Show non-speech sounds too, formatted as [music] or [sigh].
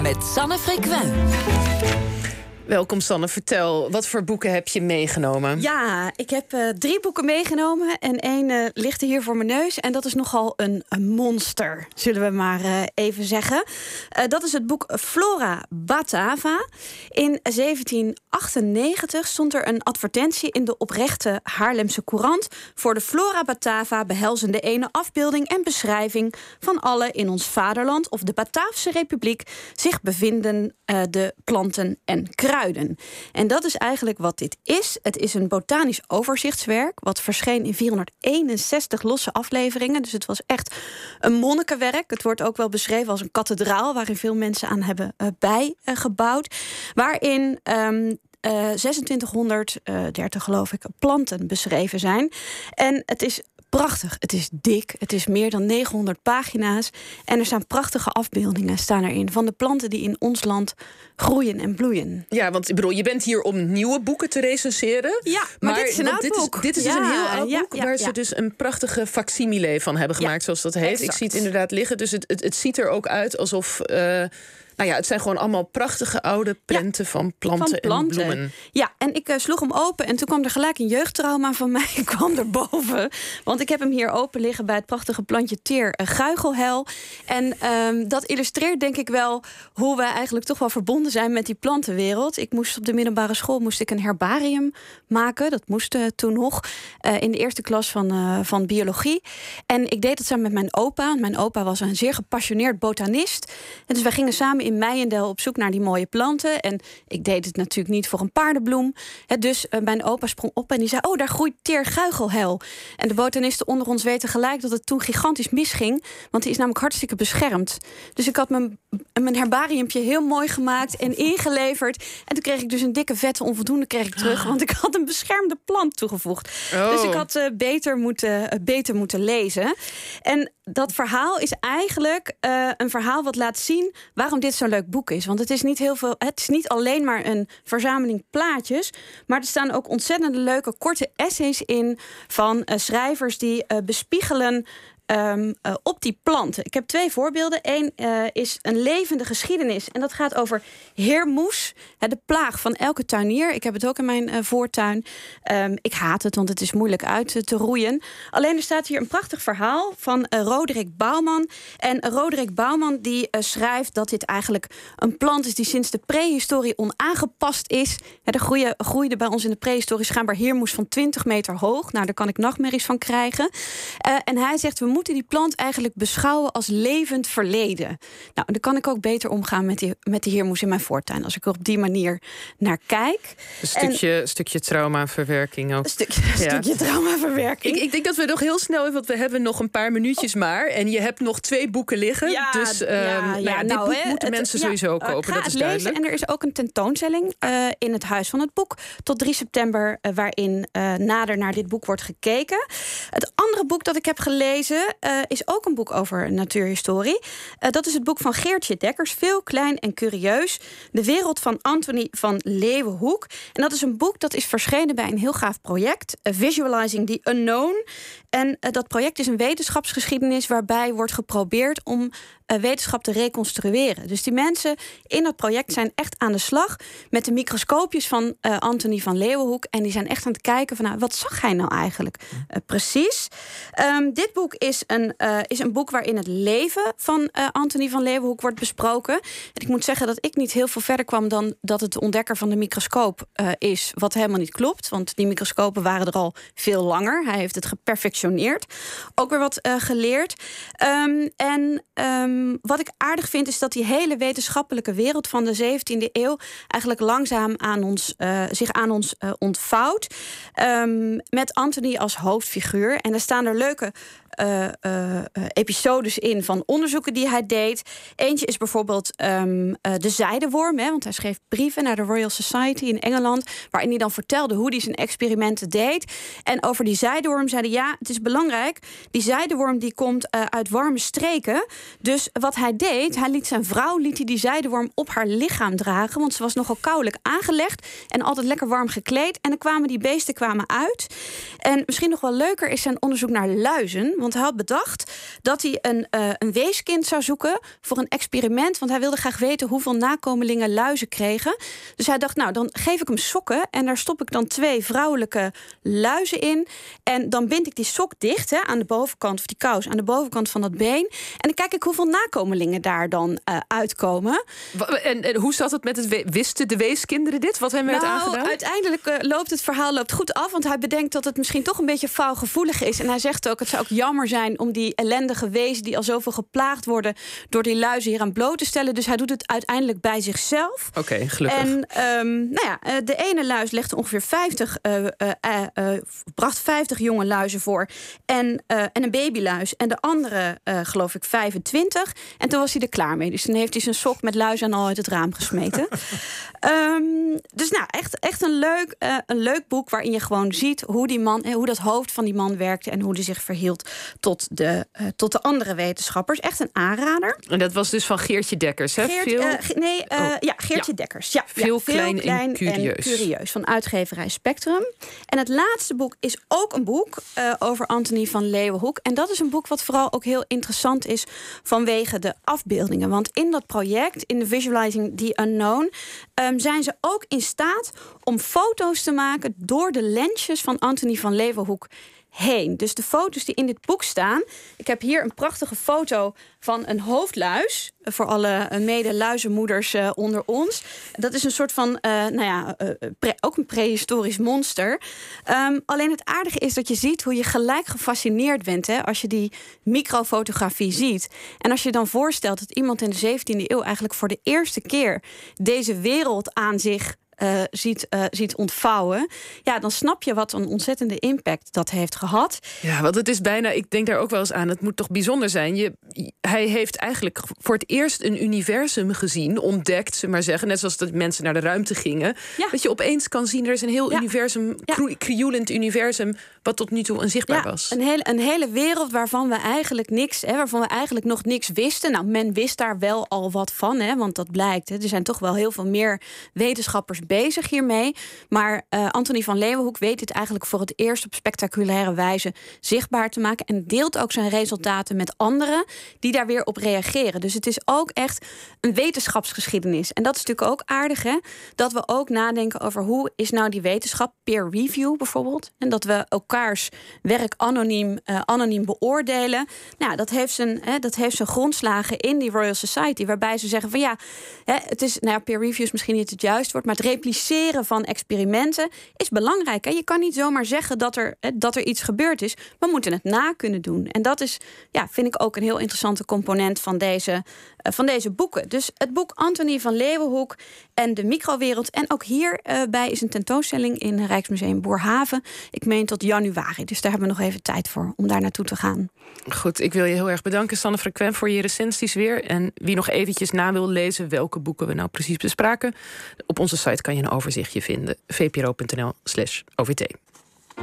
Met Sanne Frequent. Welkom Sanne, vertel, wat voor boeken heb je meegenomen? Ja, ik heb uh, drie boeken meegenomen en één uh, ligt hier voor mijn neus. En dat is nogal een, monster, zullen we maar uh, even zeggen. dat is het boek Flora Batava. In 1798 stond er een advertentie in de oprechte Haarlemse Courant... voor de Flora Batava behelzende ene afbeelding en beschrijving... van alle in ons vaderland of de Bataafse Republiek zich bevinden de planten en kruiden. En dat is eigenlijk wat dit is. Het is een botanisch overzichtswerk, wat verscheen in 461 losse afleveringen. Dus het was echt een monnikenwerk. Het wordt ook wel beschreven als een kathedraal, waarin veel mensen aan hebben uh, bijgebouwd. waarin um, uh, 2630, geloof ik, planten beschreven zijn. En het is prachtig. Het is dik. Het is meer dan 900 pagina's. En er staan prachtige afbeeldingen staan erin van de planten die in ons land groeien en bloeien. Ja, want ik bedoel, je bent hier om nieuwe boeken te recenseren. Ja, maar, dit is een oud dit boek. Is, dit is ja, een heel oud ja, boek ja, waar ze dus een prachtige facsimile van hebben gemaakt, zoals dat heet. exact. Ik zie het inderdaad liggen. Dus het, het, het ziet er ook uit alsof. Uh, nou ja, het zijn gewoon allemaal prachtige oude prenten ja, van, planten van, planten en bloemen. Ja, en ik uh, sloeg hem open en toen kwam er gelijk een jeugdtrauma van mij [laughs] kwam erboven. Want ik heb hem hier open liggen bij het prachtige plantje teer uh, guigelhel. En um, dat illustreert denk ik wel hoe wij eigenlijk toch wel verbonden zijn met die plantenwereld. Ik moest op de middelbare school moest ik een herbarium maken. Dat moest uh, toen nog in de eerste klas van, van biologie. En ik deed dat samen met mijn opa. Mijn opa was een zeer gepassioneerd botanist. En dus wij gingen samen in Meijendel op zoek naar die mooie planten. En ik deed het natuurlijk niet voor een paardenbloem. He, dus uh, mijn opa sprong op en die zei: Oh, daar groeit teerguigelhel. En de botanisten onder ons weten gelijk dat het toen gigantisch misging. Want die is namelijk hartstikke beschermd. Dus ik had mijn, mijn herbariumpje heel mooi gemaakt en ingeleverd. En toen kreeg ik dus een dikke vette onvoldoende kreeg ik terug. [gasps] Want ik had een beschermde plant toegevoegd. Oh. Dus ik had uh, beter, moeten, uh, beter moeten lezen. En dat verhaal is eigenlijk uh, een verhaal wat laat zien waarom dit zo'n leuk boek is. Want het is niet heel veel. Het is niet alleen maar een verzameling plaatjes. Maar er staan ook ontzettend leuke korte essays in van uh, schrijvers die uh, bespiegelen. Um, uh, op die planten. Ik heb twee voorbeelden. Eén uh, is een levende geschiedenis. En dat gaat over heermoes. De plaag van elke tuinier. Ik heb het ook in mijn uh, voortuin. Um, ik haat het, want het is moeilijk uit te roeien. Alleen er staat hier een prachtig verhaal van Roderick Bouwman. En Roderick Bouwman die schrijft dat dit eigenlijk een plant is... die sinds de prehistorie onaangepast is. Er groeide, groeide bij ons in de prehistorie schijnbaar heermoes van 20 meter hoog. Nou, daar kan ik nachtmerries van krijgen. en hij zegt, we moeten die plant eigenlijk beschouwen als levend verleden. Nou, dan kan ik ook beter omgaan met die, met die heermoes in mijn voortuin. Als ik er op die manier naar kijk. Een stukje, en, stukje traumaverwerking ook. Een stukje, ja. stukje traumaverwerking. Ik, ik, denk dat we nog heel snel, want we hebben nog een paar minuutjes maar. En je hebt nog twee boeken liggen. Ja, dus um, ja, nou, ja, dit nou, boek moeten het, mensen sowieso kopen. Ik ga dat is lezen duidelijk. en er is ook een tentoonstelling uh, in het Huis van het Boek tot 3 september, uh, waarin uh, nader naar dit boek wordt gekeken. Het andere boek dat ik heb gelezen is ook een boek over natuurhistorie. Uh, dat is het boek van Geertje Dekkers, Veel Klein en Curieus. De wereld van Anthony van Leeuwenhoek. En dat is een boek dat is verschenen bij een heel gaaf project, uh, Visualizing the Unknown. En dat project is een wetenschapsgeschiedenis waarbij wordt geprobeerd om wetenschap te reconstrueren. Dus die mensen in dat project zijn echt aan de slag met de microscoopjes van Anthony van Leeuwenhoek. En die zijn echt aan het kijken van nou, wat zag hij nou eigenlijk precies. Um, dit boek is een, is een boek waarin het leven van uh, Anthony van Leeuwenhoek wordt besproken. En ik moet zeggen dat ik niet heel veel verder kwam dan dat het de ontdekker van de microscoop uh, is, wat helemaal niet klopt. Want die microscopen waren er al veel langer. Hij heeft het geperfectioneerd. Ook weer wat geleerd. Um, en um, wat ik aardig vind is dat die hele wetenschappelijke wereld van de 17e eeuw eigenlijk langzaam aan ons, zich aan ons ontvouwt. met Anthony als hoofdfiguur. En er staan er leuke uh, uh, episodes in van onderzoeken die hij deed. Eentje is bijvoorbeeld uh, de zijdeworm. Hè, want hij schreef brieven naar de Royal Society in Engeland. Waarin hij dan vertelde hoe hij zijn experimenten deed. En over die zijdeworm zei hij: ja, het is belangrijk. Die zijdeworm die komt uit warme streken. Dus wat hij deed, hij liet zijn vrouw liet hij die zijdeworm op haar lichaam dragen. Want ze was nogal koudelijk aangelegd. En altijd lekker warm gekleed. En dan kwamen die beesten kwamen uit. En misschien nog wel leuker is zijn onderzoek naar luizen. Want hij had bedacht, dat hij een, uh, een weeskind zou zoeken voor een experiment. Want hij wilde graag weten hoeveel nakomelingen luizen kregen. Dus hij dacht, nou, dan geef ik hem sokken. En daar stop ik dan twee vrouwelijke luizen in. En dan bind ik die sok dicht hè, aan de bovenkant, of die kous, aan de bovenkant van dat been. En dan kijk ik hoeveel nakomelingen daar dan uh, uitkomen. En, en, hoe zat het met het wisten de weeskinderen dit? Wat hij met nou, aangedaan? Uiteindelijk uh, loopt het verhaal loopt goed af. Want hij bedenkt dat het misschien toch een beetje faalgevoelig is. En hij zegt ook: het zou ook jammer zijn om die ellendige wezen die al zoveel geplaagd worden door die luizen hier aan bloot te stellen. Dus hij doet het uiteindelijk bij zichzelf. Oké, gelukkig. En um, nou ja, eh, de ene luis legde ongeveer 50, uh, uh, bracht 50 jonge luizen voor. En, en een babyluis. En de andere, geloof ik, 25. En toen was hij er klaar mee. Dus toen heeft hij zijn sok met luizen al uit het raam gesmeten. um, [laughs] dus nou, echt, echt een, leuk, een leuk boek waarin je gewoon ziet hoe die man, hoe dat hoofd van die man werkte en hoe hij zich verhield tot de, tot de andere wetenschappers. Echt een aanrader. En dat was dus van Geertje Dekkers, hè? Geert, veel... nee, oh. ja, Geertje Dekkers. Ja, veel, klein, klein, en, curieus. en curieus. Van uitgeverij Spectrum. En het laatste boek is ook een boek over Anthony van Leeuwenhoek. En dat is een boek wat vooral ook heel interessant is vanwege de afbeeldingen. Want in dat project, in de Visualizing the Unknown, um, zijn ze ook in staat om foto's te maken door de lensjes van Anthony van Leeuwenhoek heen. Dus de foto's die in dit boek staan. Ik heb hier een prachtige foto van een hoofdluis. Voor alle eh, mede-luizenmoeders uh, onder ons. Dat is een soort van, nou ja, ook een prehistorisch monster. Um, alleen het aardige is dat je ziet hoe je gelijk gefascineerd bent hè, als je die microfotografie ziet. En als je dan voorstelt dat iemand in de 17e eeuw eigenlijk voor de eerste keer deze wereld aan zich uh, ziet, uh, ziet ontvouwen. Ja, dan snap je wat een ontzettende impact dat heeft gehad. Ja, want het is bijna, ik denk daar ook wel eens aan, het moet toch bijzonder zijn. Je, hij heeft eigenlijk voor het eerst een universum gezien, ontdekt, ze maar zeggen. Net zoals dat mensen naar de ruimte gingen. Ja. Dat je opeens kan zien, er is een heel ja. universum, ja. krioelend universum, wat tot nu toe onzichtbaar ja, was. Een hele, een hele wereld waarvan we eigenlijk niks, hè, waarvan we eigenlijk nog niks wisten. Nou, men wist daar wel al wat van, hè, want dat blijkt. Hè. Er zijn toch wel heel veel meer wetenschappers bezig hiermee. Maar uh, Anthony van Leeuwenhoek weet dit eigenlijk voor het eerst op spectaculaire wijze zichtbaar te maken. En deelt ook zijn resultaten met anderen die daar weer op reageren. Dus het is ook echt een wetenschapsgeschiedenis. En dat is natuurlijk ook aardig, hè? Dat we ook nadenken over hoe is nou die wetenschap, peer review bijvoorbeeld. En dat we elkaars werk anoniem, uh, anoniem beoordelen. Nou, dat heeft, zijn, hè, dat heeft zijn grondslagen in die Royal Society, waarbij ze zeggen van ja, hè, het is, nou, peer review is misschien niet het juiste woord, maar het repliceren van experimenten is belangrijk. Hè? Je kan niet zomaar zeggen dat er, dat er iets gebeurd is. We moeten het na kunnen doen. En dat is, ja, vind ik ook een heel interessante component van deze, uh, van deze boeken. Dus het boek Anthony van Leeuwenhoek en de microwereld. En ook hierbij uh, is een tentoonstelling in Rijksmuseum Boerhaven. Ik meen tot januari. Dus daar hebben we nog even tijd voor om daar naartoe te gaan. Goed, ik wil je heel erg bedanken, Sanne Frequent, voor je recensies weer. En wie nog eventjes na wil lezen welke boeken we nou precies bespraken, op onze site kan je een overzichtje vinden. vpro.nl/slash OVT.